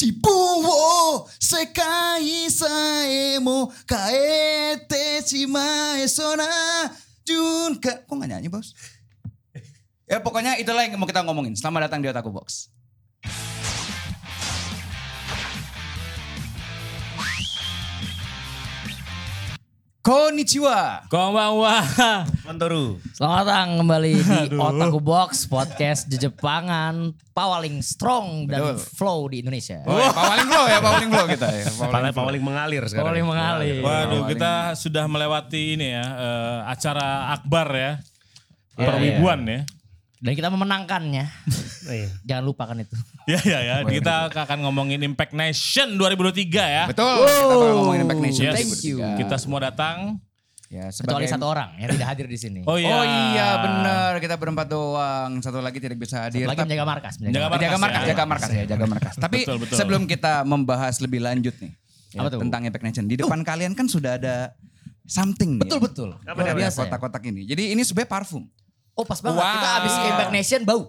自分を世界さえも変えてしまえそうな循環. Kok gak nyanyi bos? ya pokoknya itulah yang mau kita ngomongin. Selamat datang di Otaku Box. Konnichiwa. Konbanwa. Mantoru. Selamat datang kembali di Otaku Box Podcast di Jepangan paling strong dan Betul. flow di Indonesia. Oh, ya, paling flow ya, paling flow kita ya. Paling, paling mengalir sekarang. Paling mengalir. Waduh, kita sudah melewati ini ya, eh, acara akbar ya. Iya, Perwibuan ya. Dan kita memenangkannya. Iya. Jangan lupakan itu. Ya ya ya, kita akan ngomongin Impact Nation 2023 ya. Betul. Kita bakal ngomongin Impact Nation. Yes. Thank you. Kita semua datang. Ya, Kecuali sebagai- satu orang yang tidak hadir di sini. Oh iya. Oh iya benar, kita berempat doang. Satu lagi tidak bisa hadir. Lagi Tapi- menjaga markas. Menjaga Menjaga markas. jaga markas, ya. jaga markas ya, jaga markas. Tapi Betul, betul. sebelum kita membahas lebih lanjut nih ya, Apa tuh? tentang Impact Nation, di depan kalian kan sudah ada something nih. Betul ya. betul. Ya. kotak-kotak ini. Jadi ini sebenarnya parfum. Oh pas banget. Wow. Kita habis ke Impact Nation bau.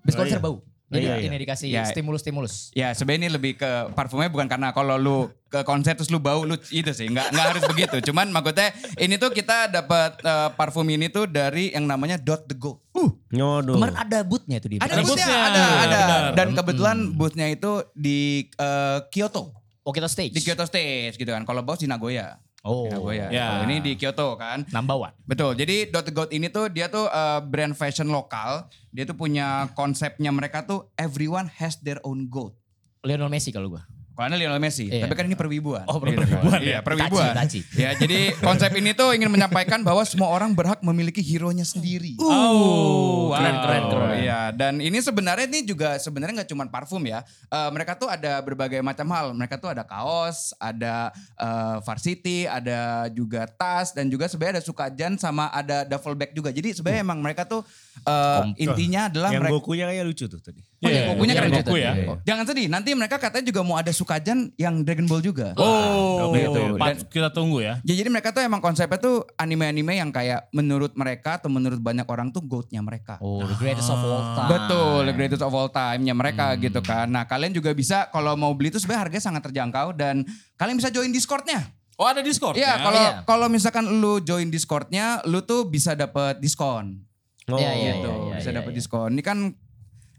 Habis Oh, konser iya. bau. Jadi Iya, iya. ini dikasih Ya. stimulus-stimulus. Ya sebenarnya ini lebih ke parfumnya bukan karena kalau lu ke konser terus lu bau lu itu sih nggak nggak harus begitu. Cuman maksudnya ini tuh kita dapat eh, parfum ini tuh dari yang namanya Dot the Go. Uh, Nyodo. Kemarin ada bootnya tuh di ada Ada boothnya, boothnya, ada, ada. benar. Dan kebetulan boothnya itu di eh, Kyoto, Oh kita stage. di Kyoto Stage gitu kan. Kalau bos di Nagoya. Oh. Nagoya. Ya. Kalau ini di Kyoto kan. Number one. Betul. Jadi Dot God ini tuh dia tuh uh, brand fashion lokal. Dia tuh punya konsepnya mereka tuh everyone has their own goat. Lionel Messi kalau gua. Karena Lionel Messi, Iya. tapi kan ini perwibuan. Oh, perwibuan, Iya, ya. perwibuan. Itachi, Ya, jadi konsep ini tuh ingin menyampaikan bahwa semua orang berhak memiliki hero-nya sendiri. Oh, wow. Keren, keren, keren. Iya, dan ini sebenarnya ini juga sebenarnya nggak cuma parfum ya. Eh, mereka tuh ada berbagai macam hal. Mereka tuh ada kaos, ada eh, varsity, ada juga tas dan juga sebenarnya ada sukajan sama ada duffel bag juga. Jadi sebenarnya emang mereka tuh eh, intinya adalah Yang mereka Gokunya kayak lucu tuh tadi. Oh, iya, Iya, Gokunya iya, keren juga. ya. Iya. Oh, Jangan sedih, nanti mereka katanya juga mau ada sukajan yang Dragon Ball juga. Oh, Gitu. Pat- kita tunggu ya. Ya, jadi mereka tuh emang konsepnya tuh anime-anime yang kayak menurut mereka atau menurut banyak orang tuh goatnya mereka. Oh, the greatest of all time. Betul, the greatest of all time-nya mereka Hmm. gitu kan. Nah kalian juga bisa kalau mau beli itu sebenarnya harganya sangat terjangkau dan kalian bisa join Discordnya. Oh ada Discord Iya, ya? kalau Iya. kalau misalkan lu join Discordnya, lu tuh bisa dapat diskon. Oh, Iya, iya, gitu, iya, bisa iya, dapat iya. diskon. Ini kan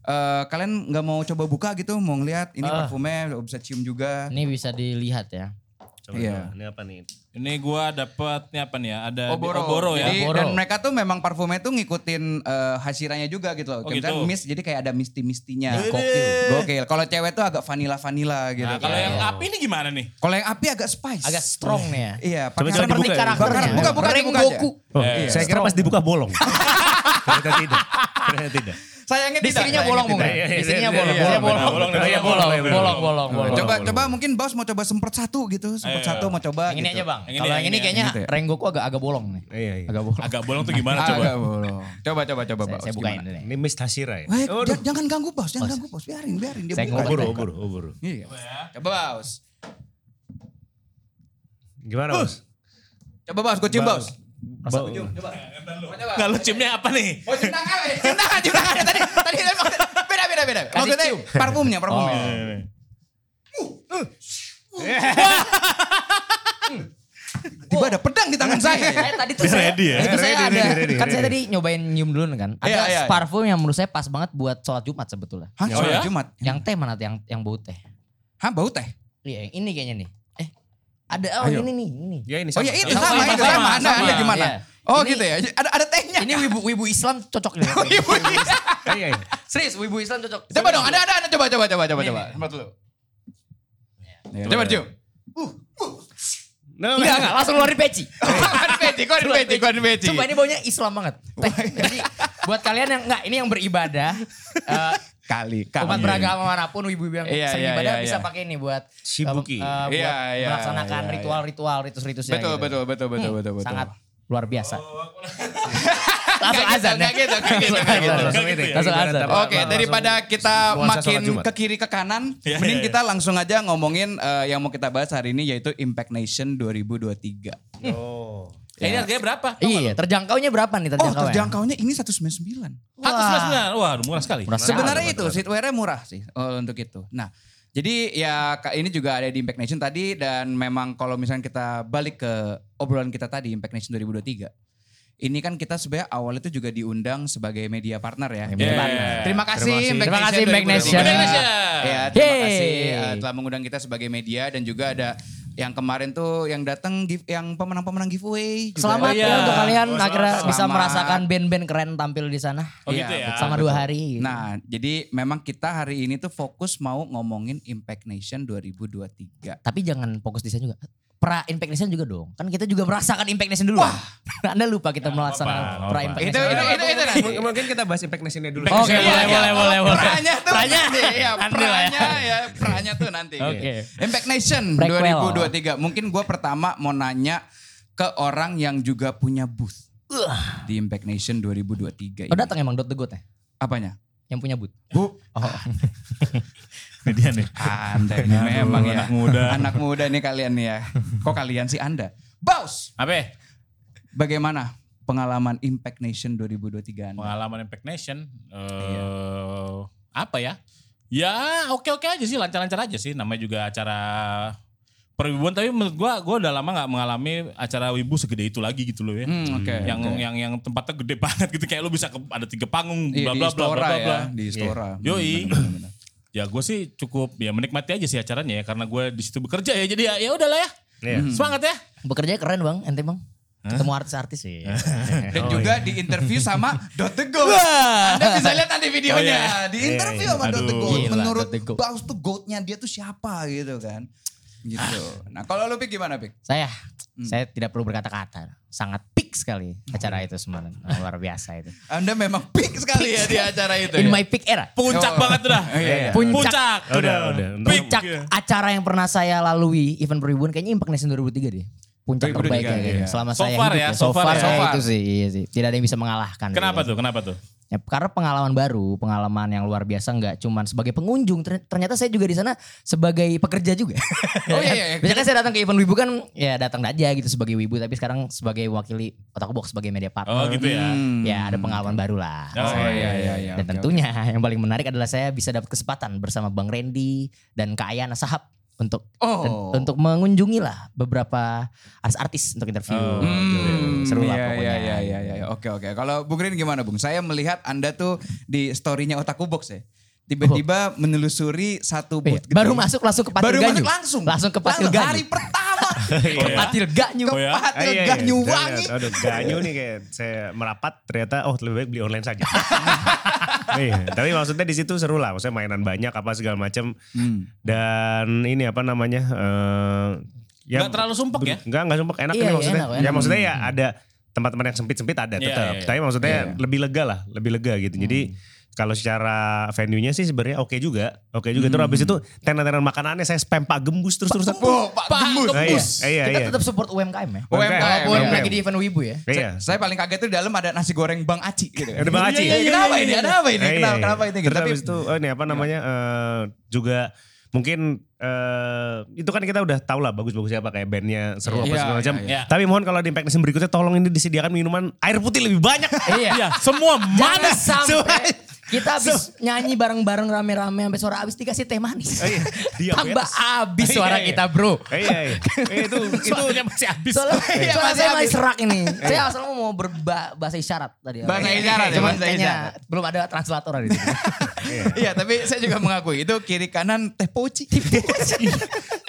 eh, kalian nggak mau coba buka gitu, mau ngeliat ini Ah. parfumnya, bisa cium juga. Ini bisa dilihat ya. Coba, Iya. coba. Ini apa nih? Ini gua dapet ini apa nih ya? Ada Oboro. Oboro ya. Jadi, Oboro. Dan mereka tuh memang parfumnya tuh ngikutin eh, hashiranya juga gitu loh. Oh, Kayak gitu. mist, jadi kayak ada misti-mistinya. Gokil. Gokil. Kalau cewek tuh agak vanilla-vanilla gitu. Nah, kalau yang api ini gimana nih? Kalau yang api agak spice. Agak strong nih ya. Iya, pakai seperti dibuka ya. karakternya. Buka, buka, Ring buka aja. Oh, Iya. saya kira pas dibuka bolong. Ternyata tidak. Ternyata tidak. Sayangnya Di tidak. sininya bolong. Iya, iya, Di sininya iya, bolong. iya, Bolong, iya, bolong. bolong, iya, bolong, bolong. Coba coba mungkin Bos mau coba semprot satu gitu, semprot Ayo. satu mau coba Yang ini gitu. aja bang. Yang ini, Kalau yang ini kayaknya yang itu ya. Rengoku agak agak bolong nih. Iya, iya. Agak bolong. Agak bolong tuh gimana coba? Agak bolong. Coba coba coba Saya, Bos. saya bukain dulu nih. Ini Miss Hashira ya? Jangan ganggu Bos, jangan ganggu Bos. Biarin, biarin dia Saya buka. ngobur, oburu, oburu. Iya. Coba Bos. Gimana, Bos? Coba Bos, gue cium Bos. Bau. Enggak lu ciumnya apa nih? Oh, cium tangan, eh. cium tangan, cium tangan. Tadi, tadi maksud- beda, beda, beda. Maksudnya parfumnya, parfumnya. Tiba ada pedang di tangan saya. Saya tadi tuh saya, ready ya? itu saya Ready, ada, ready, ready, kan saya tadi nyobain nyium dulu kan. Ada Iya, iya. parfum yang menurut saya pas banget buat sholat Jumat sebetulnya. Hah, Oh, sholat ya? Jumat. Yang teh mana tuh yang yang bau teh? Hah, bau teh? Iya, yang ini kayaknya nih. Ada oh Ayo. ini nih, ini. Ya ini Oh ya itu Sama, sama, sama, itu sama, sama. Anda, sama. anda gimana? Iya. Oh Ini- gitu ya. Ada ada tehnya. Ini wibu wibu Islam cocok nih. Iya, iya. Serius, wibu Islam cocok. Coba dong, ada ada ada coba coba coba coba coba. dulu. Coba cium. No, Enggak, enggak, langsung ngeluarin peci. Kau peci, kau peci, kau peci. Coba ini baunya Islam banget. Teh. Jadi buat kalian yang enggak ini yang beribadah eh, kali kali. umat beragama mana pun ibu-ibu yang Iya, sering iya, ibadah iya, bisa iya. pakai ini buat Shibuki. eh, eh, buat Iya, iya, melaksanakan iya, iya. ritual-ritual, ritus-ritusnya Betul, gitu. betul, betul, betul, betul, betul. Sangat luar biasa. Langsung Langsung azan ya. Gitu, gitu, gitu. Langsung azan. Oke, daripada kita makin ke kiri ke kanan, Iya, mending iya, kita langsung aja ngomongin eh, yang mau kita bahas hari ini yaitu Impact Nation 2023. Oh. Eh, Ini harganya berapa? Iya, terjangkaunya berapa nih Oh, terjangkaunya? terjangkaunya ini 199. Satu sembilan. Wah, murah sekali. Murah sekali. Sebenarnya itu streetwear-nya murah sih oh, untuk itu. Nah, Jadi ya Kak, ini juga ada di Impact Nation tadi dan memang kalau misalnya kita balik ke obrolan kita tadi Impact Nation 2023. Ini kan kita sebenarnya awal itu juga diundang sebagai media partner ya. Media Yeah. partner. Terima kasih Terima kasih. Impact Terima kasih, Impact 2023. Nation. Impact Nation. Ya, terima Yeay. kasih uh, telah mengundang kita sebagai media dan juga ada yang kemarin tuh yang datang give- yang pemenang-pemenang giveaway. juga. Selamat Oh, ya untuk kalian Oh, akhirnya selamat. bisa merasakan band-band keren tampil di sana Oh Iya, gitu ya. betul. selama dua hari. Nah, jadi memang kita hari ini tuh fokus mau ngomongin Impact Nation 2023. Tapi jangan fokus di sana juga. Pra Impact Nation juga dong. Kan kita juga merasakan Impact Nation dulu. Anda lupa kita melaksanakan apa-apa, Pra. Impact Itu Nation. itu itu, itu nanti. Mungkin- Mungkin kita bahas Impact Nation-nya dulu. Oke, Iya, boleh, iya. boleh, boleh, boleh. Pranya tuh Pranya. nanti, ya, Nanti ya. pranya ya, pranya tuh nanti. Oke. Impact Nation Prequel. 2023. Mungkin gue pertama mau nanya ke orang yang juga punya booth di Impact Nation 2023 Oh datang emang Dot the Goat ya? Apanya? Yang punya boot. Bu, Ini dia nih. Anda ini Aduh, memang ya. anak muda. Anak muda nih kalian nih ya. Kok kalian sih Anda? Baus, Apa? bagaimana pengalaman Impact Nation 2023 Anda? Pengalaman Impact Nation. eh Iya. Apa ya? Ya oke-oke aja sih, lancar-lancar aja sih. Namanya juga acara perwibuan. Tapi menurut gua, gua udah lama gak mengalami acara wibu segede itu lagi gitu loh ya. Hmm, oke. yang oke. yang yang tempatnya gede banget gitu kayak lu bisa ke, ada tiga panggung Iya, bla bla bla bla bla ya, bla. di Istora. Yoi. Ya gue sih cukup ya menikmati aja sih acaranya ya karena gue di situ bekerja ya jadi ya ya udahlah ya. Iya. Semangat ya. Bekerja keren bang, ente bang. Ketemu artis-artis sih. Dan Oh, juga di interview sama Dot the Goat. Anda bisa lihat nanti videonya. Oh, iya. Di interview Iya, sama Dot the. Goat. Gila, Menurut the Goat. Baus tuh goatnya dia tuh siapa gitu kan. Gitu. Nah kalau lu Pik gimana Pik? saya, saya tidak perlu berkata-kata. Sangat sekali acara itu sebenarnya. Luar biasa itu. Anda memang pik sekali ya di acara itu In ya. my peak era. Puncak Oh. banget udah. Iya, iya. Puncak. Puncak. Udah, udah. Peak. Puncak acara yang pernah saya lalui event perwibuan kayaknya Impact Nation 2003 deh. Puncak 2003, terbaik ya, iya. selama So saya far hidup ya, ya. so So far far, ya. saya So far. itu sih, iya sih. Tidak ada yang bisa mengalahkan. Kenapa gitu. tuh? Kenapa tuh? Ya, karena pengalaman baru, pengalaman yang luar biasa nggak cuman sebagai pengunjung, ter- ternyata saya juga di sana sebagai pekerja juga. Oh, iya, iya. Biasanya kan saya datang ke event wibu kan ya datang aja gitu sebagai wibu, tapi sekarang sebagai wakili Otak Box sebagai media partner. Oh gitu ya. Hmm. Ya ada pengalaman baru lah. Oh, Saya. iya, iya, iya. Dan Oke, tentunya yang paling menarik adalah saya bisa dapat kesempatan bersama Bang Randy dan Kak Ayana Sahab untuk Oh. dan- untuk mengunjungi lah beberapa artis-artis untuk interview. Oh, gitu. Seru lah iya, pokoknya. Iya, iya, iya, iya. Oke, oke. Kalau Bung Rin gimana Bung? Saya melihat Anda tuh di story-nya Otaku Box ya. Tiba-tiba menelusuri satu Iya, booth Baru gedung. masuk langsung ke Patil Baru Ganyu. masuk langsung. Langsung ke Patil Langsung Ganyu. Hari pertama. Ke Patil Ganyu. Ke Oh ya? Patil Ah, iya, iya. Ganyu wangi. Aduh, ganyu nih kayak saya merapat ternyata oh lebih baik beli online saja. iya, tapi maksudnya di situ seru lah, maksudnya mainan banyak apa segala macam Hmm. dan ini apa namanya eh Nggak terlalu sumpek ya? Enggak, enggak sumpek, enak Iya, ini iya, maksudnya. enak, Ya enak. maksudnya ya ada tempat-tempat yang sempit-sempit ada Iya, tetap. iya, iya. Tapi maksudnya Iya. lebih lega lah, lebih lega gitu. Jadi Hmm. Kalau secara venue-nya sih sebenarnya oke juga. Oke juga. Terus habis itu tenan-tenan makanannya saya spam Pak Gembus terus-terusan. Oh, Pak Gembus. Ah, iya, iya, Kita iya. tetap support UMKM ya. UMKM, Walaupun UMKM. lagi di event wibu ya. Iya. Saya paling kaget tuh di dalam ada nasi goreng Bang Aci gitu. Ada Bang Aci. Iya, iya, kenapa ini? Ada apa ini? Iya, iya, Kenapa, iya. kenapa ini? gitu? Terus Tapi habis itu oh ini apa namanya eh, juga mungkin eh, itu kan kita udah tahu lah bagus-bagus siapa kayak bandnya seru apa Iya, segala macam. iya, iya. Tapi mohon kalau di Impact berikutnya tolong ini disediakan minuman air putih lebih banyak. Iya, semua Jangan mana? sampai kita habis nyanyi bareng-bareng rame-rame sampai suara habis dikasih teh manis. Oh, iya. Tambah Diabetes. habis suara Iya, iya. kita bro. Iya, iya. Itu itu Soalnya masih habis. Soalnya, Iya, soalnya masih habis. masih serak ini. Saya asalnya mau berbahasa isyarat tadi. Bahasa isyarat ya, Cuman bahasa kayaknya isyarat. belum ada translator di situ. Iya, tapi saya juga mengakui itu kiri kanan teh poci.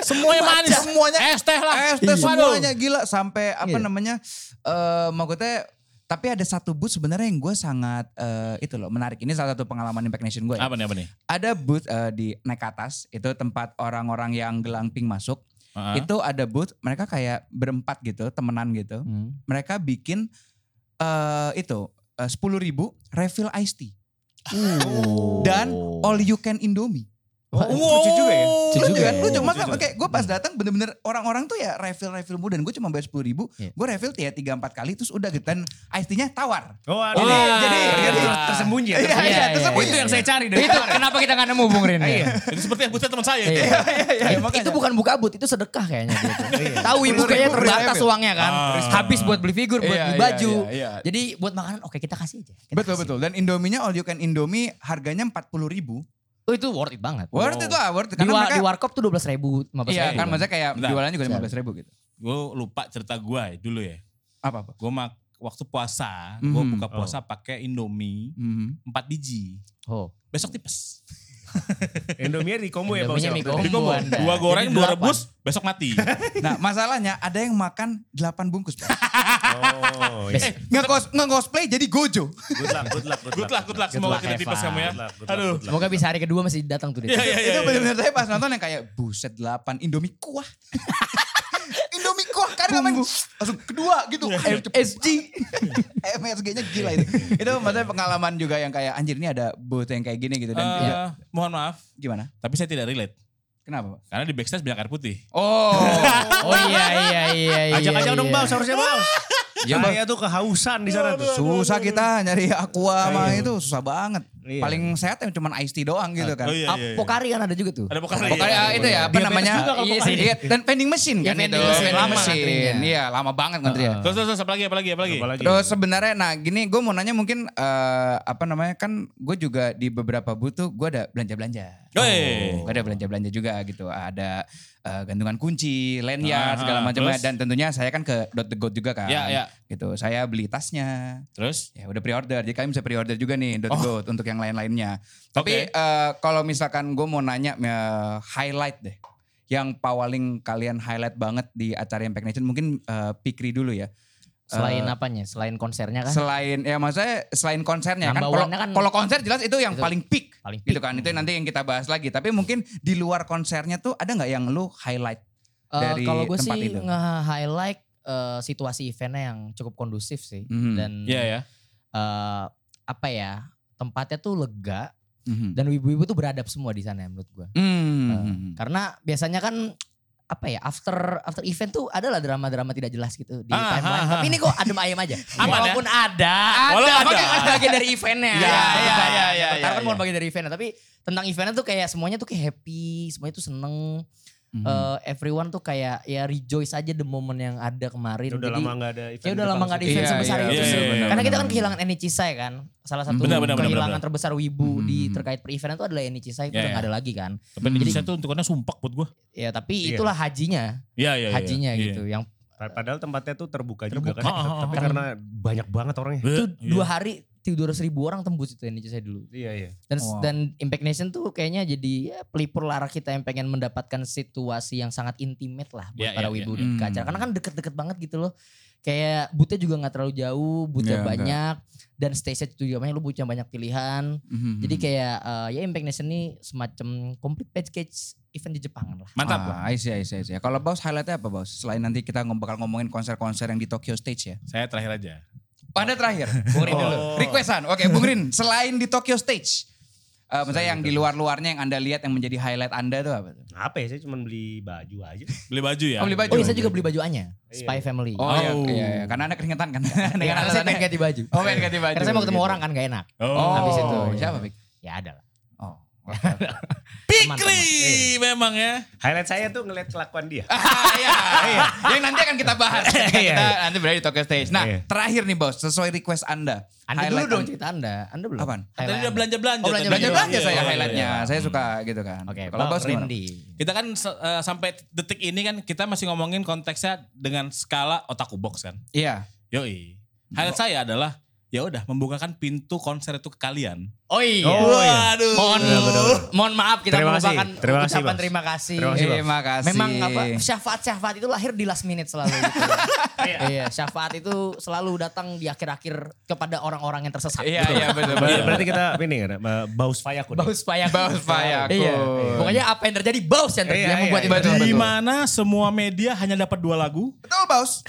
Semuanya manis. Semuanya Es teh lah. Es teh Iya. semuanya gila sampai apa Iya. namanya? Eh maksudnya tapi ada satu booth sebenarnya yang gue sangat eh, itu loh menarik. Ini salah satu pengalaman Impact Nation gue. Ya. Apa nih apa nih? Ada booth eh, di naik atas itu tempat orang-orang yang gelamping masuk. Heeh. Itu ada booth mereka kayak berempat gitu temenan gitu. Hmm. Mereka bikin eh itu sepuluh ribu refill iced tea dan all you can indomie. Oh, lucu juga ya. Lucu Lucu juga kan? ya. Lucu. Maka kayak gue pas datang bener-bener orang-orang tuh ya refill-refill muda. Dan gue cuma bayar sepuluh ribu. Iya. Gue refill ya tiga empat kali terus udah gitu. Dan iced tea-nya tawar. Oh, aduh. jadi- Ternyata jadi- tersembunyi ya. Iya, tersembunyi. iya, tersembunyi. Itu yang saya cari dari Itu kenapa kita gak nemu Bung Rin? Iya. Itu seperti yang butuh teman saya. itu. Iya. Iya, iya, makanya. itu bukan buka but, itu sedekah kayaknya gitu. Iya. Tahu ibu 10.000 kayaknya terbatas refill. uangnya kan. Ah. Habis buat beli figur, buat Iya, beli iya, baju. iya, iya. Jadi buat makanan oke kita kasih aja. Betul betul. Dan Indominya all you can Indomie harganya empat puluh ribu. Oh itu worth it banget. Worth it lah, worth it. Di, Karena wa, mereka, di warkop tuh 12 ribu, 15 iya ribu. kan maksudnya kayak Bentar. jualannya juga 15 ribu gitu. Gue lupa cerita gue ya, dulu ya. Apa-apa? Gue mak waktu puasa, gue Mhm. buka puasa pakai Indomie Mhm. 4 biji. Oh. Besok tipes. Indomie di combo ya Bang. Indominya mie Sel? Jadi combo dua goreng, dua delapan. rebus, besok mati. Nah masalahnya ada yang makan 8 bungkus. Pak. Oh, iya. Nge-cos- Nge-cosplay jadi gojo. Good luck, good luck, Good luck, good luck. Semoga luck, tidak tipes kamu ya. Aduh. Semoga bisa hari kedua masih datang tuh dia. Iya, iya, iya. itu iya. benar-benar saya pas nonton yang kayak buset 8 Indomie kuah. Namanya langsung kedua gitu. MSG. MSG-nya gila itu. itu maksudnya pengalaman juga yang kayak anjir ini ada booth yang kayak gini gitu dan ya, mohon maaf, gimana? tapi saya tidak relate. Kenapa, Pak? Karena di backstage banyak air putih. Oh. Oh iya iya iya iya. Ajak-ajak dong iya. Bang, seharusnya Bang. Ya, Saya tuh kehausan di sana tuh. susah kita nyari aqua sama itu susah banget. Iya. Paling sehat yang cuma iced tea doang gitu kan. Oh iya, iya, iya. Pokari kan ada juga tuh. Ada pokari. Pokoknya Iya, itu ya apa namanya? juga kalau Iya Pokari. sih. Iya, dan vending machine Iya, kan vending itu. machine. Vending Lama machine. ngantrinya. Iya, lama banget ngantrinya. Terus, terus, terus, apa lagi, apa lagi, apa lagi? Apalagi? Terus sebenarnya nah gini gue mau nanya mungkin eh, apa namanya kan gue juga di beberapa booth tuh gue ada belanja-belanja. Wey. Gue ada belanja-belanja juga gitu. Ada eh, gantungan kunci, lanyard Aha, segala macamnya dan tentunya saya kan ke Dot the Goat juga kan. Ya, ya. Gitu. Saya beli tasnya. Terus? Ya udah pre-order. Jadi kalian bisa pre-order juga nih Dot the Oh. Goat untuk yang lain-lainnya. Tapi eh, kalau misalkan gue mau nanya eh, highlight deh. Yang paling kalian highlight banget di acara Impact Nation mungkin eh, Pikri dulu ya. Selain Eh, apanya? Selain konsernya kan? Selain ya maksudnya selain konsernya kan Number kalau one-nya kan- kalau konser jelas itu yang Itu paling peak paling gitu peak. kan. Itu nanti yang kita bahas lagi. Tapi mungkin di luar konsernya tuh ada nggak yang lu highlight? Eh, dari kalau gue tempat sih itu. nge-highlight eh, situasi eventnya yang cukup kondusif sih. Mhm. Dan Iya ya. eh, apa ya? Tempatnya tuh lega Mhm. dan ibu-ibu tuh beradab semua di sana ya menurut gue. Hmm. Karena biasanya kan apa ya after after event tuh adalah drama-drama tidak jelas gitu di Ah, timeline. ah, ah. Tapi ini kok adem ayem aja. Ya? Walaupun ada, Walau ada. Kan bagian dari eventnya. Iya, iya, iya, iya, kan iya. bukan bagian dari eventnya. Tapi tentang eventnya tuh kayak semuanya tuh kayak happy, semuanya tuh seneng. Mhm. Eh, everyone tuh kayak ya rejoice aja the moment yang ada kemarin. Udah Jadi, lama gak ada event. Ya udah lama gak ada event Iya, sebesar iya, itu iya, sih. iya, benar, Karena kita benar. kan kehilangan Enichisa kan. Salah satu Benar, benar, benar, kehilangan benar. terbesar wibu Hmm. di terkait per event itu adalah Enichisa itu Iya, udah iya. gak ada lagi kan. Tapi di saya tuh untukannya sumpah buat gue. Ya tapi Iya. itulah hajinya. Iya, iya, iya. hajinya Iya. gitu. Yang Padahal tempatnya tuh terbuka, juga Terbuka. kan. Ah, ah, Tapi ah. karena banyak banget orangnya. itu Iya. dua hari ribu orang tembus itu Enichisa dulu. Iya, iya. Dan Wow. dan Impact Nation tuh kayaknya jadi ya, pelipur lara kita yang pengen mendapatkan situasi yang sangat intimate lah buat Iya, para iya, wibu iya. di Hmm. acara. Karena kan deket-deket banget gitu loh. Kayak bootnya juga nggak terlalu jauh, bootnya Iya, enggak. banyak dan stage itu juga banyak lu bootnya banyak pilihan. Mhm. Jadi kayak eh, ya Impact Nation ini semacam complete package event di Jepang lah. Mantap. Ah, I see, I see, I see. Kalau Bos highlightnya apa Bos? Selain nanti kita bakal ngomongin konser-konser yang di Tokyo Stage ya. Saya terakhir aja. Anda terakhir. Bung Rin dulu. Oh. Requestan. Oke, Bung Rin. Selain di Tokyo Stage. eh misalnya yang di luar-luarnya yang Anda lihat yang menjadi highlight Anda tuh apa tuh? Apa ya, saya cuma beli baju aja. Beli baju ya. Oh, beli baju. Oh iya saya juga beli baju Anya, Iya. Spy Family. Oh, iya, Oh. iya, iya. Karena Anda keringetan kan. Iya, Dengan karena saya pengen ganti baju. Oh, pengen ganti baju. Karena saya mau ketemu gitu. orang kan gak enak. Oh, Habis itu, iya. Siapa, Pik? Ya ada lah. Oh. Oke, oke. Pikri memang ya. Highlight saya tuh ngeliat kelakuan dia. Ah, iya. Yang nanti akan kita bahas. Iya. kita nanti berada di Tokyo Stage. Nah, Iya. terakhir nih Bos, sesuai request Anda. Anda dulu dong Anda- cerita Anda. Anda belum. Apaan? Tadi udah belanja-belanja. Oh. Belanja-belanja Iya, saya iya, iya, highlightnya. iya. Saya suka gitu kan. Oke, Kalau Bos? Randy. Kita kan eh, sampai detik ini kan kita masih ngomongin konteksnya dengan skala otaku box kan. Iya. Yoi. Highlight saya adalah ya udah membukakan pintu konser itu ke kalian. Oh iya. Oh, iya. Waduh. Mohon mohon maaf kita Terima kasih. Terima kasih, ucapan terima kasih. Terima kasih. Terima kasih. Memang apa syafaat-syafaat itu lahir di last minute selalu gitu. iya, syafaat itu selalu datang di akhir-akhir kepada orang-orang yang tersesat. Iya, iya betul. Betul. Berarti kita ini kan, baus fayaku. Baus payak. Baus payak. Iya. Pokoknya apa yang terjadi baus yang terjadi Iya, yang membuat iya, itu terjadi. Di mana semua media hanya dapat dua lagu. Betul, Bos.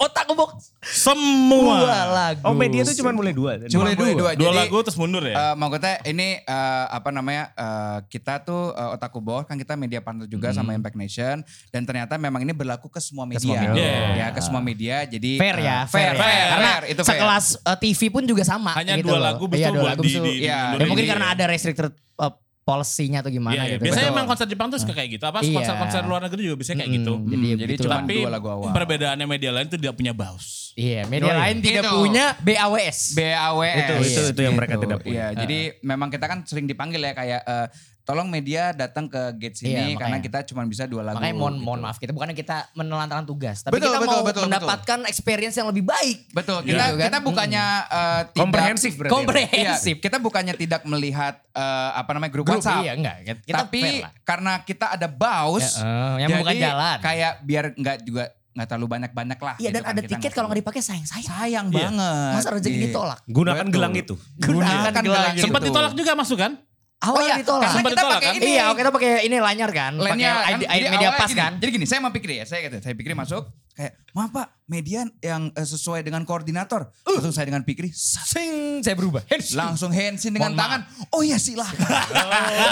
Otak box. Semua. Dua lagu. Oh media tuh cuma mulai dua. Cuma boleh dua. Dua Jadi, lagu terus mundur ya. eh, maksudnya ini eh, apa namanya eh, kita tuh eh, Otaku Bos kan kita media partner juga sama Impact Nation dan ternyata memang ini berlaku ke semua media. semua media. Ya, ke semua media. Jadi Fair ya, fair, fair, fair, ya. Karena fair, itu fair. sekelas uh, TV pun juga sama. Hanya gitu dua lagu Iya, betul dua buat lagu di, betul. di, di Iya. mundurin. Ya mungkin karena ada restricted uh, policy-nya atau gimana Iya, iya. gitu. Biasanya Betul. emang konser Jepang tuh suka kayak gitu. Apa Iya. konser-konser luar negeri juga biasanya kayak Mm, gitu. Jadi, Hmm, jadi gitu cuma dua lagu awal. perbedaannya media lain tuh tidak punya baus. Iya, media Oh, iya. lain tidak Itu. punya BAWS. BAWS. Itu- itu- itu yang mereka tidak punya. Iya, jadi memang kita kan sering dipanggil ya kayak eh, tolong media datang ke gate sini Iya, karena kita cuma bisa dua lagu. Makanya mohon, gitu. mohon maaf kita bukannya kita menelantarkan tugas, tapi Betul, kita betul, mau betul, mendapatkan experience yang lebih baik. Betul, Iya. kita Gitu kan? kita bukannya eh, tidak Komprehensif berarti. Iya, Komprehensif. kita bukannya tidak melihat eh, apa namanya grup, Grup, WhatsApp. iya enggak. Kita tapi karena kita ada baus, Ya, eh, yang jadi jalan. kayak biar nggak juga nggak terlalu banyak-banyak lah. Iya gitu dan kan, ada kita tiket kalau nggak dipakai sayang sayang. sayang Iya. banget. Masa rezeki Gitu. ditolak? Gunakan Betul. gelang itu. Gunakan gelang gelang itu. Sempat itu. ditolak juga masuk kan? Awalnya iya, ditolak. karena Sempat kita ditolak pakai kan? ini. Iya, kita pakai ini lanyar kan, Lainnya pakai kan, ID, jadi media awalnya pas gini, kan. Jadi gini, saya mau pikir ya, saya saya pikir masuk kayak, "Maaf Pak, media yang eh, sesuai dengan koordinator." Langsung saya dengan pikir, Sing, saya berubah. langsung handsin dengan Mohon tangan. Oh iya silakan.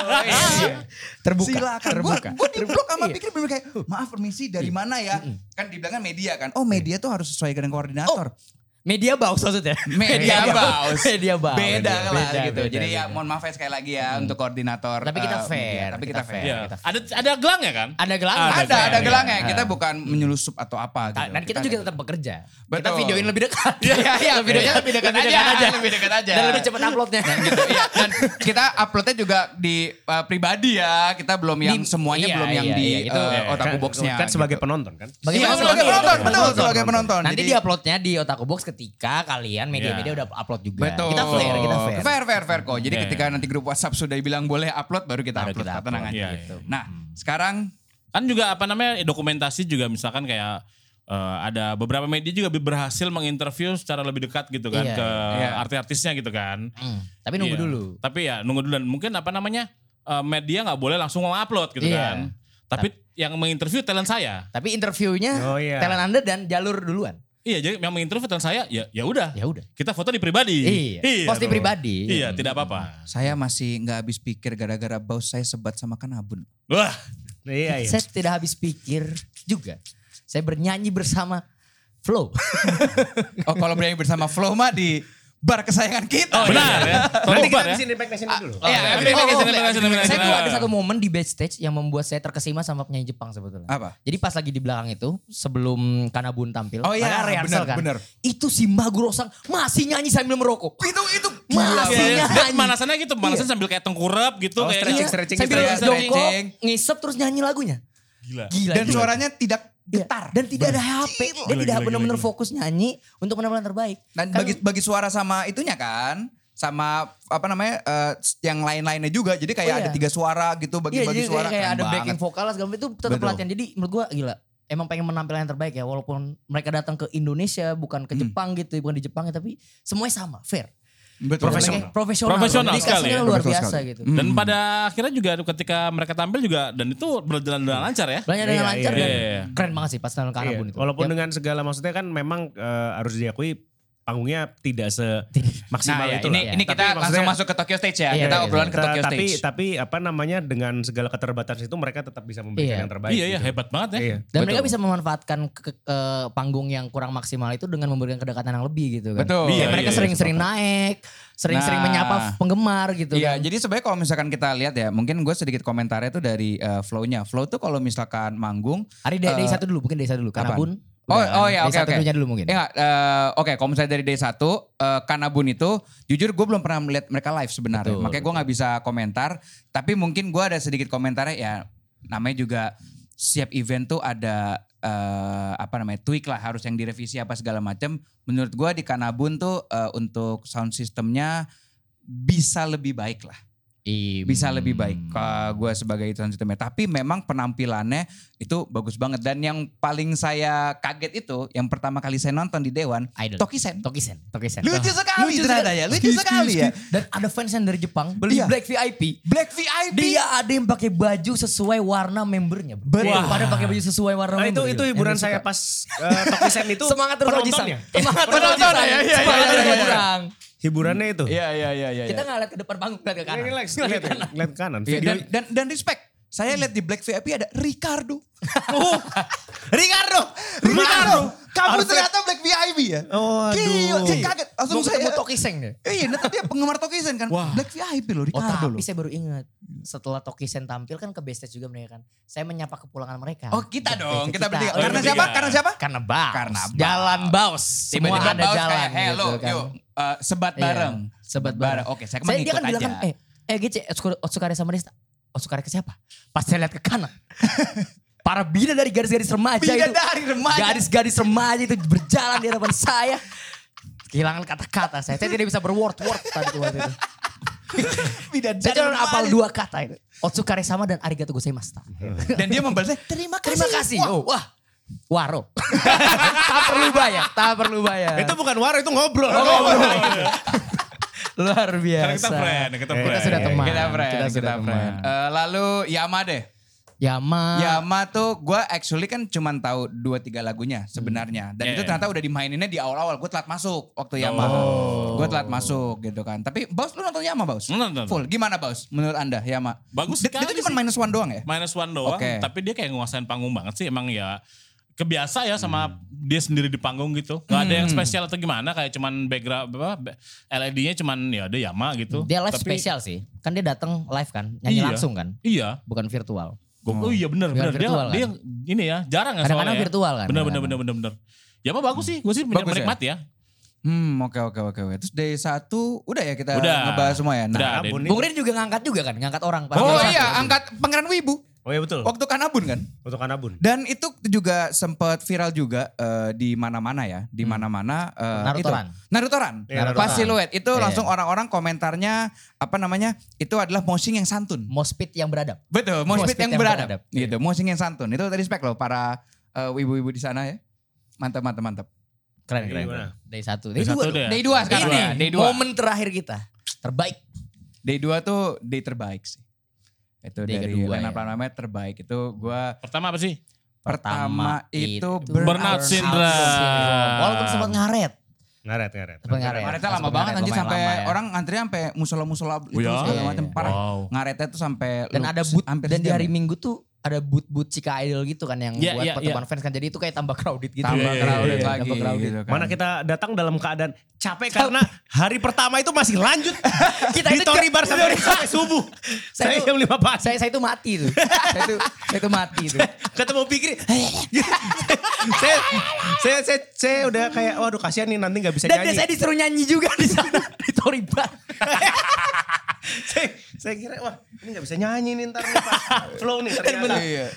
Oh, iya. Terbuka. Silakan. Terbuka. Gue di blok sama Iya. pikir bener kayak, maaf permisi dari mana ya? Kan dibilangnya media kan. Oh media tuh harus sesuai dengan koordinator. Media baus maksudnya. Media baus. Media baus. Beda lah Beda, gitu. beda, Jadi ya mohon maaf ya sekali lagi ya untuk koordinator. Tapi kita eh, fair, media. Tapi kita, kita fair. fair. Iya. kita Ada ada gelang ya kan? Ada gelang. Ada, Ada, ada fair, gelangnya. iya. Kita bukan menyelusup atau apa gitu. Dan kita juga tetap bekerja. Kita Betul. videoin lebih dekat. Iya, iya, videonya lebih dekat aja. Lebih dekat aja. Dan lebih cepat uploadnya. gitu. Iya. Dan kita uploadnya juga di uh, pribadi ya. Kita belum yang Di- semuanya iya, belum yang iya, di iya, itu- uh, otaku Kan- boxnya. Kan sebagai gitu. penonton kan. Iya, Bagaimana sebagai penonton? betul, sebagai penonton. Nanti di uploadnya di Otaku Box ketika kalian media-media Iya. udah upload juga. Betul. Kita fair, kita fair. Fair, fair, fair kok. Jadi Iya, ketika nanti grup WhatsApp sudah bilang boleh upload, baru kita Baru upload. kita Tenang upload, aja. iya, gitu. Nah, sekarang Kan juga apa namanya dokumentasi juga misalkan kayak eh, ada beberapa media juga berhasil menginterview secara lebih dekat gitu kan Iya, ke iya. artis-artisnya gitu kan. Hmm, Tapi nunggu Iya. dulu. Tapi ya nunggu dulu dan mungkin apa namanya eh, media nggak boleh langsung mau upload gitu Iya. kan. Tapi yang menginterview talent saya. Tapi interviewnya Oh, iya. talent Anda dan jalur duluan. Iya, jadi yang talent saya ya ya udah. Ya udah. Kita foto di pribadi. Iya. Post di dong. pribadi. Iya, tidak apa-apa. saya masih nggak habis pikir gara-gara bos saya sebat sama kanabun. Wah, Iya, iya. Saya tidak habis pikir juga. Saya bernyanyi bersama Flow. Oh kalau bernyanyi bersama Flow mah di bar kesayangan kita. benar ya. Tolong Nanti kita ya. di sini back sini dulu. Oh, iya, Oh, oh, oh, oh, oh, saya tuh ada satu momen di backstage yang membuat saya terkesima sama penyanyi Jepang sebetulnya. Apa? Jadi pas lagi di belakang itu sebelum Kanabun tampil, Oh iya, ada rehearsal benar, kan. benar. Itu si Maguro Sang masih nyanyi sambil merokok. Itu itu Masih Iya, iya. nyanyi. Dan pemanasannya gitu, pemanasan sambil kayak tengkurap gitu. Oh, kayak stretching, Iya, stretching, sambil stretching, jongkok, stretching. ngisep terus nyanyi lagunya. Gila. Gila. dan suaranya tidak Iya, getar. Dan tidak ada HP. Dia Gila, tidak benar-benar fokus nyanyi untuk penampilan terbaik. Dan Kan- bagi bagi suara sama itunya kan, sama apa namanya eh, yang lain-lainnya juga. Jadi kayak Oh, iya. ada tiga suara gitu Iya, bagi-bagi jadi suara. kayak, kayak ada banget. backing vokal lah segala itu tetap Betul. pelatihan. Jadi menurut gua gila. Emang pengen menampilkan yang terbaik ya walaupun mereka datang ke Indonesia bukan ke Hmm. Jepang gitu, bukan di Jepang ya tapi semuanya sama, fair. Betul. Profesional. Profesional. Profesional sekali ya. luar Profesional biasa sekali. gitu. Hmm. Dan pada akhirnya juga ketika mereka tampil juga dan itu berjalan dengan lancar ya. Banyak dengan Iya, lancar iya, dan iya. keren banget sih pas nonton Iya, Kanabun itu. Walaupun Yap. dengan segala maksudnya kan memang eh, harus diakui panggungnya tidak se maksimal Nah, ya, itu ini lah. ini Tapi kita langsung masuk ke Tokyo Stage ya. Iya, kita iya, obrolan ke Ta- Tokyo tapi Stage. tapi apa namanya dengan segala keterbatasan itu mereka tetap bisa memberikan Iya. yang terbaik. Iya, iya gitu. hebat banget ya. Iya. Dan Betul. mereka bisa memanfaatkan ke, ke- ke panggung yang kurang maksimal itu dengan memberikan kedekatan yang lebih gitu kan. Betul. Iya, mereka iya, sering-sering naik, sering-sering Nah. menyapa penggemar gitu Iya, kan. jadi sebenarnya kalau misalkan kita lihat ya, mungkin gue sedikit komentarnya tuh dari eh, flow-nya. Flow tuh kalau misalkan manggung, Hari dari, Eh, satu dulu, mungkin dari satu dulu. apaan? Kanabun. Oh, oh ya, oke, satu oke. dulunya dulu mungkin. Ya eh, oke kalau misalnya dari day 1 eh, Kanabun itu jujur gue belum pernah melihat mereka live sebenarnya. Betul, Makanya gue nggak bisa komentar. Tapi mungkin gue ada sedikit komentarnya ya namanya juga setiap event tuh ada eh, apa namanya tweak lah harus yang direvisi apa segala macam. Menurut gue di Kanabun tuh eh, untuk sound systemnya bisa lebih baik lah Iya, bisa lebih baik hmm. ke gue sebagai sound systemnya. Tapi memang penampilannya itu bagus banget dan yang paling saya kaget itu yang pertama kali saya nonton di Dewan Idol. Tokisen. Tokisen. Tokisen. Lucu sekali Lucu ternyata sekali. ya, lucu sekali ya. Dan ada fans yang dari Jepang beli Iya. Black VIP. Black VIP. Dia ada yang pakai baju sesuai warna membernya. Betul. Wah, pada pakai baju sesuai warna Nah, itu member. itu hiburan Yang saya suka. pas uh, Tokisen itu Semangat terus Ojisang. penontonnya. Semangat terus Penonton Ojisang. ya, iya, iya, Semangat iya, terus. Hiburannya itu. Iya iya iya iya. Kita nggak lihat ke depan panggung, lihat ke kanan. Ini lihat lihat lihat ke kanan. Iya, Video dan, dan dan respect. Saya lihat di Black VIP ada Ricardo. Ricardo. Ricardo. Kamu ternyata Black VIP ya? Oh, Gila, aduh. saya kaget. Langsung Mau saya. ketemu Tokiseng deh. Iya, nah, tapi dia penggemar Tokisen kan. Wah. Black VIP loh, Oh Ricardo tapi loh. saya baru ingat. Setelah Tokisen tampil kan ke backstage juga mereka kan. Saya menyapa kepulangan mereka. Oh kita Ke dong, backstage kita bertiga. Oh, Karena siapa? Karena siapa? Karena baus. Karena baus. Jalan baus. Semua ada Baus jalan kayak, hello, gitu kan. yuk, eh, sebat Iya, bareng. Sebat bareng. Oke, saya Saya, kemarin dia kan ikut bilang aja. kan, eh, eh Gece, Otsukare sama Desta. Otsukare ke siapa? Pas saya lihat ke kanan. Para bidadari garis-garis remaja itu. Bidadari remaja. Gadis-gadis remaja itu berjalan di hadapan saya. Kehilangan kata-kata saya. Saya tidak bisa berword-word tadi waktu itu. Saya cuma hafal dua kata itu. Otsukare sama dan arigato gozaimashita. Dan dia membalasnya terima kasih. Terima kasih. Oh, wah. Waro. tak perlu bayar, tak perlu bayar. Itu bukan waro, itu ngobrol. Luar biasa. Karena kita friend, kita friend. Kita sudah teman. Kita friend, kita, sudah friend. teman. Eh, lalu Yama deh. Yama. Yama tuh gue actually kan cuman tahu dua tiga lagunya sebenarnya. Dan Yeah. itu ternyata udah dimaininnya di awal-awal. Gue telat masuk waktu Yama. Gue telat masuk gitu kan. Tapi Baus lu nonton Yama Baus? Nonton. Full. Gimana Baus menurut anda Yama? Bagus sekali tuh cuma minus one doang ya? minus one doang, Oke. tapi dia kayak nguasain panggung banget sih. Emang ya kebiasa ya sama dia sendiri di panggung gitu. Gak ada yang spesial atau gimana, kayak cuman background apa LED-nya cuman ya ada Yama gitu. Dia live Tapi- spesial sih. Kan dia datang live kan, nyanyi Iya. langsung kan, Iya. bukan virtual. Gua- Oh iya benar benar dia kan? dia ini ya jarang ya Kadang-kadang soalnya ya. virtual kan, Bener bener kadang-kadang. bener bener bener. Yama bagus sih, gue sih Bagus ya? menikmati ya. Hmm oke oke oke. oke. Terus day satu udah ya kita Udah. ngebahas semua ya? Udah. Nah, nih. Bung Rin juga ngangkat juga kan, ngangkat orang. Oh iya angkat Pangeran Wibu. Oh iya betul. Waktu Kanabun kan? Untuk Kanabun. Dan itu juga sempat viral juga eh, di mana-mana ya, di mana-mana eh, Narutoran. Itu. Narutoran. Pas Narutoran. siluet itu Iya. langsung orang-orang komentarnya apa namanya? Itu adalah moshing yang santun. Mospit yang beradab. Betul, moshpit Moshpit yang, yang beradab. beradab. Gitu, moshing yang santun. Itu respect loh para eh, ibu-ibu di sana ya. Mantap, mantap, mantap. Keren, Day keren. Day satu. Day Day, satu dua. deh. Day 2 sekarang Ini ya, day 2. momen terakhir kita. Terbaik. Day 2 tuh day terbaik sih. Itu Day dari kedua line ya. namanya terbaik. Itu gua Pertama apa sih? pertama, itu, Burnout Syndrome. Walaupun sempat ngaret. Ngaret, ngaret. Sempat ngaret. Ngaretnya lama banget anjir lumayan sampai lama ya. orang antri sampai musola-musola itu ya? segala Iya, macam iya. parah. Wow. Ngaretnya tuh sampai Dan lu- ada hampir dan di hari ya. Minggu tuh ada boot-boot Cika Idol gitu kan yang Iya, buat iya, pertemuan fans kan. Jadi itu kayak tambah crowded gitu. tambah iya, crowded iya, lagi tambah crowded. gitu kan. Mana kita datang dalam keadaan capek karena hari pertama itu masih lanjut. Kita di itu Tori Bar sampai, sampai subuh. Saya jam 5 pagi. Saya saya itu mati tuh. saya itu saya itu mati tuh. Ketemu Pikri. saya, saya, saya, saya udah kayak waduh kasihan nih nanti gak bisa Dan nyanyi. saya disuruh nyanyi juga di sana di Tori Bar. saya, saya kira wah ini gak bisa nyanyi nih ntar nih pas flow nih ternyata. Iya.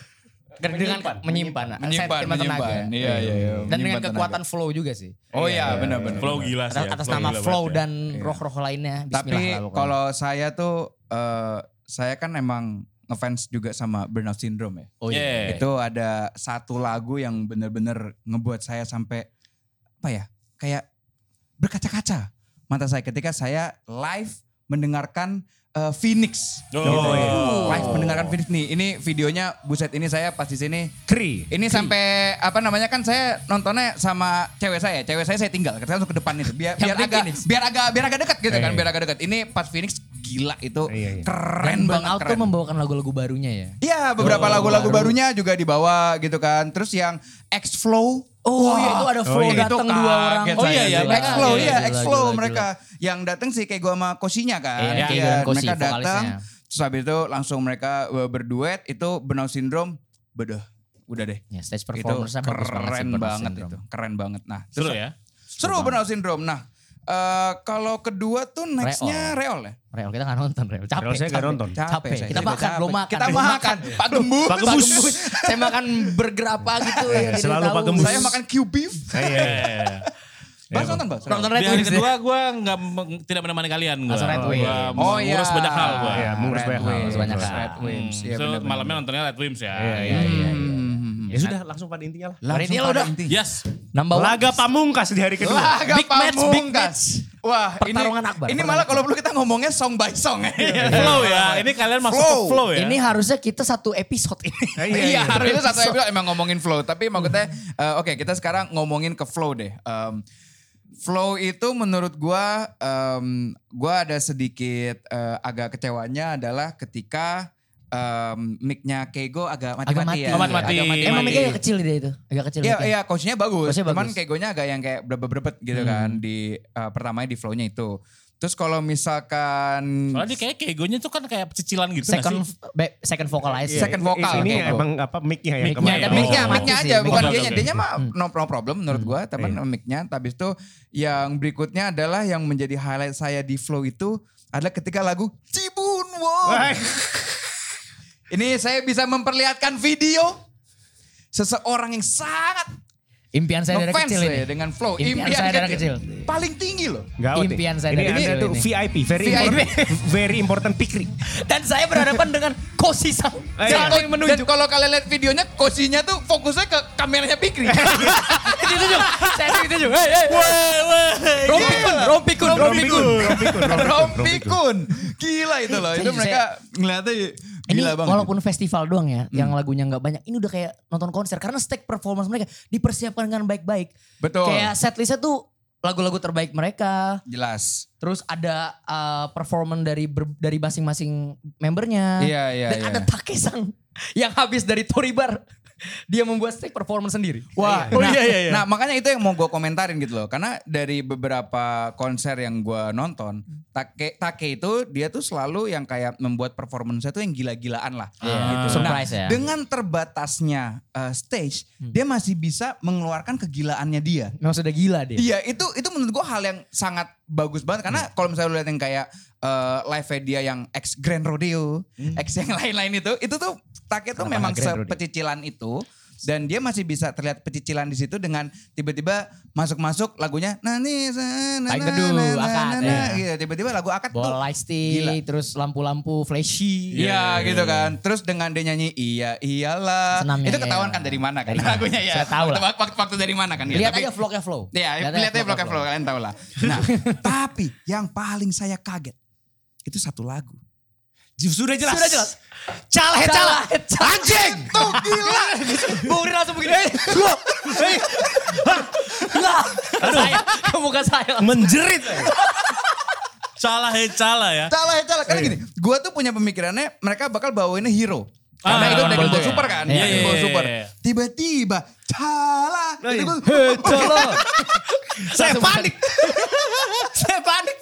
Dengan menyimpan, Menyimpan, menyimpan. tenaga. Iya, iya, iya. Dan dengan Menyimpan kekuatan flow juga sih. Oh iya benar-benar. Flow gila sih. Atas, ya. atas Flow nama flow ya. dan roh-roh lainnya. Bismillah Tapi kalau saya tuh eh, saya kan emang ngefans juga sama Burnout Syndrome ya. oh Yeah. Itu ada satu lagu yang bener-bener ngebuat saya sampai apa ya? Kayak berkaca-kaca mata saya ketika saya live mendengarkan eh, Phoenix. Oh, Gitu. iya. Live mendengarkan Phoenix nih. Ini videonya buset ini saya pas di sini Kri. Ini sampai apa namanya kan saya nontonnya sama cewek saya. Cewek saya saya tinggal. Kita langsung ke depan itu. Biar biar agak Phoenix. biar agak biar agak dekat gitu Iya, kan. iya. Biar agak dekat. Ini pas Phoenix gila itu Iya, iya. keren Dan banget tuh membawakan lagu-lagu barunya ya. Iya, beberapa Oh, lagu-lagu baru. barunya juga dibawa gitu kan. Terus yang X Flow Oh Wah, iya itu ada flow iya. datang itu dua orang. Oh iya, saya. iya, X Flow iya, iya, X Flow gila, mereka yang datang sih kayak gua sama Kosinya kan. Iya, Iya, Koshi, mereka datang terus habis itu langsung mereka uh, berduet itu Burnout Syndrome bedah udah deh. Ya, stage itu banget sih keren banget itu keren banget nah Seru terus ya. seru Burnout Syndrome nah eh, kalau kedua tuh nextnya Reol ya Real kita gak nonton Real. Capek. Real saya nggak capek. nonton. Capek. saya. Kita Saya makan capek. belum makan. kita Belum makan Pak Gembus Pak Gembus. Saya makan burger apa gitu ya. Iya, selalu. Pak Gembus. saya makan Q beef Iya. Bas nonton Bas Nonton Red Wings ya. kedua gue nggak tidak menemani kalian. Gua. Langsung Red Wings. Oh iya. ngurus banyak hal gue. Iya, mengurus banyak hal. Wings, banyak hal. Red Wings Hmm. iya malamnya nontonnya Red Wimps ya. Iya, iya, iya. Hmm. Ya sudah langsung pada intinya lah. Langsung lo pada udah. inti. Yes. Number one. Laga pamungkas di hari kedua. Laga Big match, big pamungkas. Wah, Pertarungan ini, akbar, Ini malah kalau perlu kita ngomongnya song by song ya. flow ya. Ini kalian masuk Flow. ke flow ya. Ini harusnya kita satu episode ini. Iya, harusnya satu episode emang ngomongin flow. Tapi maksudnya, eh, oke kita sekarang ngomongin ke flow deh. Em, flow itu menurut gua, em, gua ada sedikit eh, agak kecewanya adalah ketika em, mic-nya Keigo agak Agak mati-mati mati. ya. Oh, mati-mati. Agak mati-mati. Emang mikirnya kecil dia itu. Agak kecil. Iya, mic-nya. iya coachnya bagus. Coachnya Cuman bagus. Keigonya agak yang kayak brebet-brebet gitu kan di eh, pertamanya di flow-nya itu. Terus kalau misalkan Soalnya dia kayak kegonya tuh kan kayak cicilan gitu Second sih? be- second vocalize. Iya, Second vokal, Ini Keigo. emang apa mic-nya ya. Mic-nya, kemarin. ada Mic-nya, mic-nya mic-nya mati aja, sih, bukan mic-nya. dia Oke, oke. Dia mah no, no problem menurut gua, tapi Iya. mic-nya. Habis itu yang berikutnya adalah yang menjadi highlight saya di flow itu adalah ketika lagu Cibun Wow. Ini saya bisa memperlihatkan video seseorang yang sangat Impian saya dari kecil saya ini. dengan flow. Impian saya dari kecil. Paling tinggi loh. Nih. Impian saya ini dari kecil tuh ini. VIP, very VIP. important, very important pikri. Dan saya berhadapan dengan Kosi Sang. Eh, Dan, Saling menunjuk. dan kalau kalian lihat videonya, kosinya tuh fokusnya ke kameranya Pikri. Ditunjuk. Saya ditunjuk. Hei, hei. Weh, weh. Rompikun, rompikun, rompikun. Rompikun, rompikun, rompikun. Rompikun. Gila itu loh. Itu Saya- mereka ngeliatnya Ini gila banget. walaupun festival doang ya, yang lagunya nggak banyak. Ini udah kayak nonton konser karena stage performance mereka dipersiapkan dengan baik-baik. Betul. Kayak setlistnya tuh lagu-lagu terbaik mereka. Jelas. Terus ada uh, performance dari ber- dari masing-masing membernya. Iya, iya, Dan iya. ada Takesang yang habis dari Toribar. Dia membuat stage performance sendiri. Wah, Oh, nah, iya, iya, iya. nah makanya itu yang mau gue komentarin gitu loh. Karena dari beberapa konser yang gue nonton, Take, Take itu dia tuh selalu yang kayak membuat performance tuh yang gila-gilaan lah. Iya, gitu. surprise nah, ya. Dengan terbatasnya uh, stage, dia masih bisa mengeluarkan kegilaannya dia. Memang sudah gila dia. Iya itu itu menurut gue hal yang sangat bagus banget. Karena kalau misalnya lu lihat yang kayak eh, live dia yang ex Grand Rodeo, ex yang lain-lain itu, itu tuh Take tuh memang sepecicilan itu dan dia masih bisa terlihat pecicilan di situ dengan tiba-tiba masuk-masuk lagunya nah nih na, Paling teduh, akad, gitu. tiba-tiba lagu akad tuh Bola Gila. terus lampu-lampu flashy. Iya gitu kan. Terus dengan dia nyanyi iya iyalah. Senamnya itu iya, ketahuan iya. kan dari mana kan Dari lagunya ya. Saya tahu waktu, lah. waktu, waktu dari mana kan. ya. Lihat aja vlognya Flow. Iya, Lihat aja vlognya Flow. Flow, kalian tahu lah. Nah, tapi yang paling saya kaget itu satu lagu. Sudah jelas. Sudah jelas. Calah, calah. Anjing, tuh gila. Bung Rin langsung begini. Gua. Lah. Saya ke muka saya. Menjerit. Calah he calah ya. Salah ya, salah. Karena gini, gua tuh punya pemikirannya mereka bakal bawainnya hero. Karena Ah, itu dari ya. Super kan. Iya, iya, iya, Super. iya. Tiba-tiba, salah. Iya. Itu gua- Saya panik. Saya panik.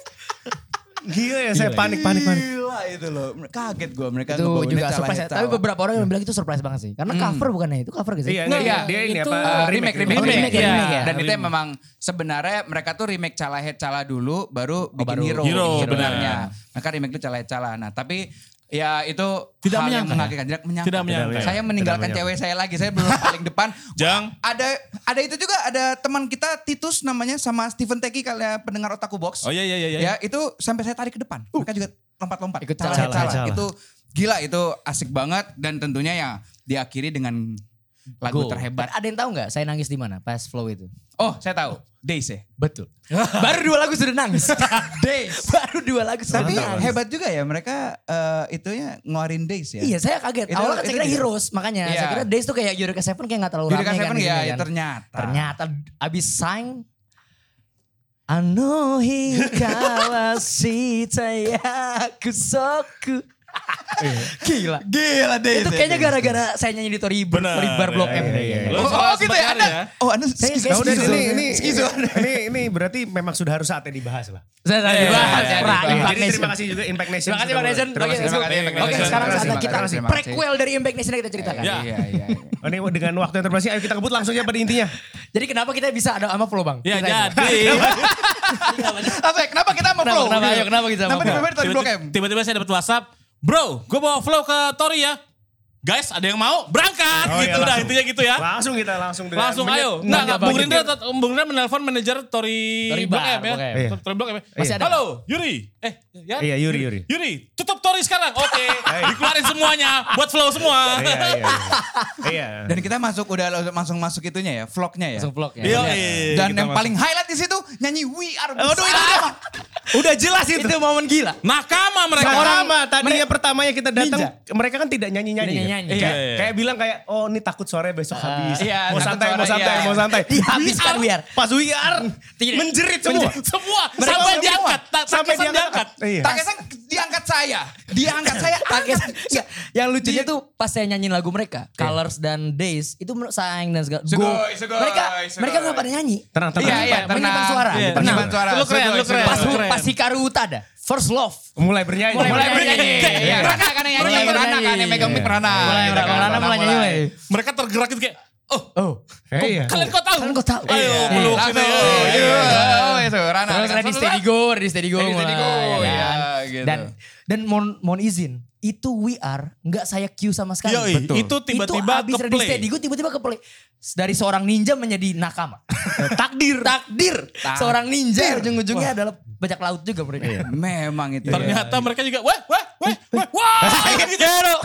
Gila ya, saya panik, panik, panik. Gila itu loh. Kaget gua mereka Itu juga surprise. Tapi beberapa orang yang bilang itu surprise banget sih. Karena cover bukannya itu cover sih? Iya, iya. dia ini Itu, apa? Uh, remake, remake, Oh, remake, ya. Dan itu memang sebenarnya mereka tuh remake Calah Head Calah dulu, baru bikin baru. hero. Hero, sebenarnya. benar. Mereka remake itu Calah Head Calah. Nah tapi ya itu Tidak hal yang menyangka. mengagetkan. Tidak menyangka. Tidak menyangka. Saya meninggalkan Tidak cewek saya lagi. Saya belum paling depan. Jang. Ada ada itu juga ada teman kita Titus namanya sama Stephen Teki kalian pendengar Otaku Box. Oh iya iya iya. iya. Ya itu sampai saya tarik ke depan. Mereka juga lompat-lompat. Ikut Head Calah. calah. Itu gila itu asik banget dan tentunya ya diakhiri dengan lagu Go. terhebat. Ada yang tahu nggak saya nangis di mana pas flow itu? Oh, saya tahu. Days ya. Betul. Baru dua lagu sudah nangis. Days. Baru dua lagu sudah Tapi nangis. hebat juga ya mereka eh, itunya ngeluarin Days ya. Iya saya kaget. Itu- Awalnya kan saya itu kira dia. Heroes makanya. Iya. Saya kira Days tuh kayak Eureka Seven kayak gak terlalu Eureka rame Seven kan. di ya, kan. ternyata. Ternyata abis sign. Anohi kawashita yakusoku. Gila. Gila Days. Itu kayaknya gara-gara saya nyanyi di Tori Benar. Tori Bar Blok iya, M. iya, Iya. iya. Oh, oh, gitu ya Anda. Oh Anda Saya Skizo. ini ini, Skizo. ini ini berarti memang sudah harus saatnya dibahas lah. Saya saya Iya, dibahas. iya, iya, iya. Jadi Nation. terima kasih juga Impact Nation. Terima kasih Impact Nation. Terima Oke, kasih. Impact Oke, Nation. sekarang Terima kasih, saatnya kita prequel dari Impact Nation yang kita ceritakan. Ya. Iya, iya, iya. Oh, ini dengan waktu yang terbatas, ayo kita kebut langsung aja pada intinya. Jadi kenapa kita bisa ada sama flow bang? Ya jadi. Apa ya, kenapa kita Kenapa, flow? kenapa, ayo, kenapa kita Kenapa flow? Tiba-tiba saya dapat WhatsApp. Bro, gue bawa flow ke Tori ya. Guys, ada yang mau? Berangkat Oh, iya, gitu dah langsung. intinya gitu ya. Langsung kita langsung dengan Langsung menye- ayo. Enggak, enggak. Bung Rindra, Bung Rindra menelpon manajer Tori Tori Blok M ya. Iya. Tori Blok M ya. Masih ada Halo, Yuri. Eh, ya? Iya, Yuri, Yuri. Yuri, tutup Tori sekarang. Oke, dikeluarin semuanya buat flow semua. Iya, iya. iya. Iya. Dan kita masuk udah langsung masuk itunya ya, vlognya ya. Langsung vlog ya. Iya, iya. Dan yang paling highlight di situ nyanyi We Are Aduh, itu Bersama. Udah. Jelas itu. Itu momen gila. Nakama mereka. Pertama, tadinya pertamanya kita datang, Ninja. mereka kan tidak nyanyi-nyanyi. Tidak kan? nyanyi. Kayak, Iya, iya. kayak bilang kayak, oh ini takut sore besok habis. iya, mau santai, sore, mau santai, iya. mau santai. Dihabiskan We we are. are. Pas we are, Tidak. menjerit semua. Semua. Mereka Sampai semua. diangkat. Tak- Sampai terkesan diangkat. Iya. Takesan diangkat saya. Diangkat saya. Pakai Enggak, yang lucunya tuh pas saya nyanyiin lagu mereka, Colors dan Days, itu menurut Saing dan segala. Sugoi, Go. sugoi, mereka mereka nggak pada nyanyi. Tenang, tenang. Iya, iya, Menyimpan suara. Iya, Menyimpan tenang. suara. Lu keren, lu keren. Pas Pas Hikaru Utada, First Love. Mulai bernyanyi. Mulai Mulai bernyanyi. bernyanyi. Iya, Rana kan yang nyanyi. Rana kan yang megang mic Rana. Mulai Rana, mulai nyanyi. mulai. Mereka tergerak gitu kayak, oh Oh. Iya. kalian kok tahu? Kalian kok tahu? Ayo Iya. peluk sini. Iya, Iya. wes, tuh, Rana. Terus Ready Steady. Go, Ready Steady Go. Ready Steady Go, ya gitu. Dan dan mohon mohon izin, itu We Are nggak saya cue sama sekali. Yoi, Betul. itu tiba-tiba itu abis ke Ready play. Steady Go tiba-tiba ke play. Dari seorang ninja menjadi nakama. Takdir. Takdir. Seorang ninja ujung-ujungnya adalah bajak laut juga mereka. Iya. Memang itu. ya. Ternyata mereka juga wah wah wah wah wah gitu.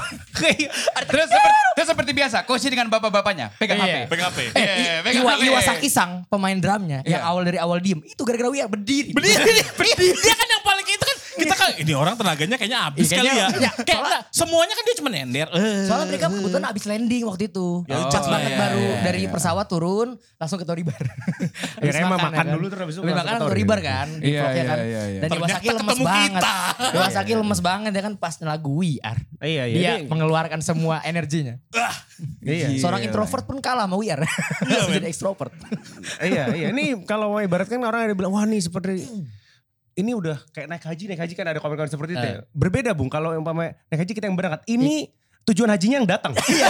Terus seperti, terus seperti biasa, Koshi dengan bapak-bapaknya pegang Iya. HP. Pegang HP. Eh, Iya, I- pegang Iwa, HP. Iwasaki Sang, pemain drumnya, yang Iya. awal dari awal diem, itu gara-gara Are berdiri. Berdiri, berdiri. Dia kan yang paling itu kan kita kan ini orang tenaganya kayaknya habis Iya, kali ya. Kayak enggak, semuanya kan dia cuma nender. Eh. Soalnya mereka kebetulan abis landing waktu itu. Ya, Pas ujung banget lah ya. baru Iya, dari iya. pesawat turun langsung ke Toribar. Ya, emang makan dulu terus habis itu Habis makan ke Tori. Toribar kan. di Iya, vlognya iya, kan. iya, iya. Dan Iwasaki lemes ketemu banget. kita. Iwasaki lemes banget ya kan pas lagu We Are. Iya, iya. Dia mengeluarkan semua energinya. Iya. Seorang introvert pun kalah sama We Are. Jadi extrovert. iya, iya. Ini kalau mau ibaratkan orang ada bilang, wah nih seperti ini udah kayak naik haji, naik haji kan ada komen-komen seperti itu ya. Berbeda Bung, kalau yang umpamanya naik haji kita yang berangkat. Ini tujuan hajinya yang datang. Iya.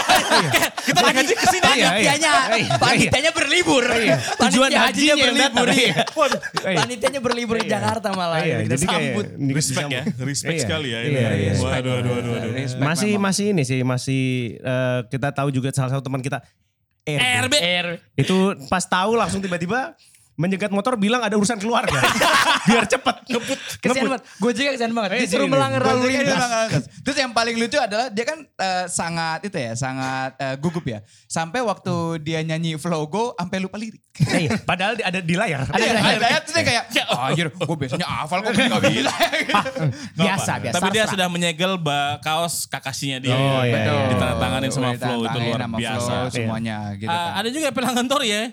Kita naik haji ke sini Iya, iya. Panitianya, Iya. panitianya berlibur. Tujuan hajinya berlibur. iya. Iya. Panitianya berlibur di Iya. Jakarta malah. Iya, Kita jadi kayak sambut. Respect ya, respect Iya. sekali ya ini. Iya, iya. Waduh, aduh, aduh, aduh. Respect Masih masih ini sih, masih eh, kita tahu juga salah satu teman kita RB. Itu pas tahu langsung tiba-tiba menjegat motor bilang ada urusan keluarga. Biar cepet ngebut. Kesian ngebut. banget. Gue juga kesian banget. Eh, Disuruh melanggar lalu lintas. Terus yang paling lucu adalah dia kan eh, sangat itu ya, sangat eh, gugup ya. Sampai waktu dia nyanyi Flow Go sampai lupa lirik. Iya, padahal ada di layar. Ada Iya, di layar. ada terus dia kayak, "Ah, anjir, gue biasanya hafal kok gak bisa. Biasa, biasa. Tapi dia sudah menyegel ba- kaos kakasinya dia. Oh, iya, Betul. iya. Ditandatanganin sama Flow itu luar sama biasa. Iya. semuanya gitu Ah, kan. ada juga pelanggan Tori ya.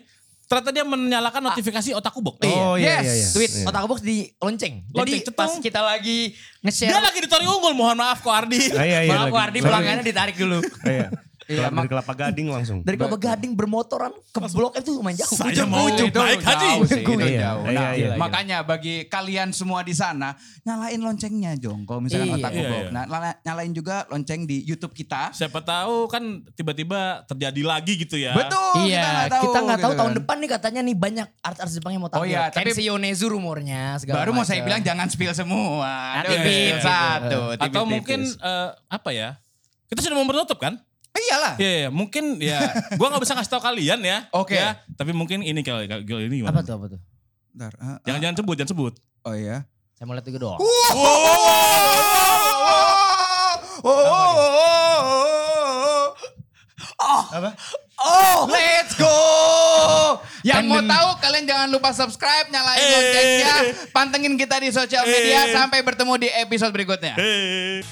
Ternyata dia menyalakan notifikasi otakku bok. Oh iya Yes. iya iya. Tweet Iya. otak box di lonceng. Lonceng, Jadi cetung. pas kita lagi nge-share. Dia lagi di Tori Unggul, mohon maaf kok Ardi. Ah, iya, iya, Maaf lagi- Ardi pelanggannya ditarik dulu. Iya. Iya, dari kelapa gading langsung. Dari Kelapa Gading bermotoran ke blok itu lumayan jauh. Saya Ujung- mau baik jauh haji. Iya, iya, Nah, iya, iya. makanya bagi kalian semua di sana, nyalain loncengnya Jong. Kalau misalkan Iya. otak Iya, Bok. iya. Nah, nyala- nyalain juga lonceng di YouTube kita. Siapa tahu kan tiba-tiba terjadi lagi gitu ya. Betul, Iya, kita kita nggak tahu gitu tahun kan. depan nih katanya nih banyak artis-artis Jepang yang mau Oh tampil. iya, tapi- Kenshi Yonezu rumornya segala Baru mau saya bilang jangan spill semua. Spill gitu. satu. Atau mungkin eh, apa ya? Kita sudah mau menutup kan? Iyalah. Iya, iya, mungkin ya. gua nggak bisa ngasih tahu kalian ya. Oke. Ya, tapi mungkin ini kalau kalau ini Apa gimana? tuh apa tuh? Bentar, ah, Jangan jangan sebut, jangan sebut. ah. Oh iya. Saya mau lihat juga doang. Apa? Oh, let's go. Yang mau tahu kalian jangan lupa subscribe, nyalain Eh. loncengnya, pantengin kita di sosial media sampai bertemu di episode berikutnya. Hey.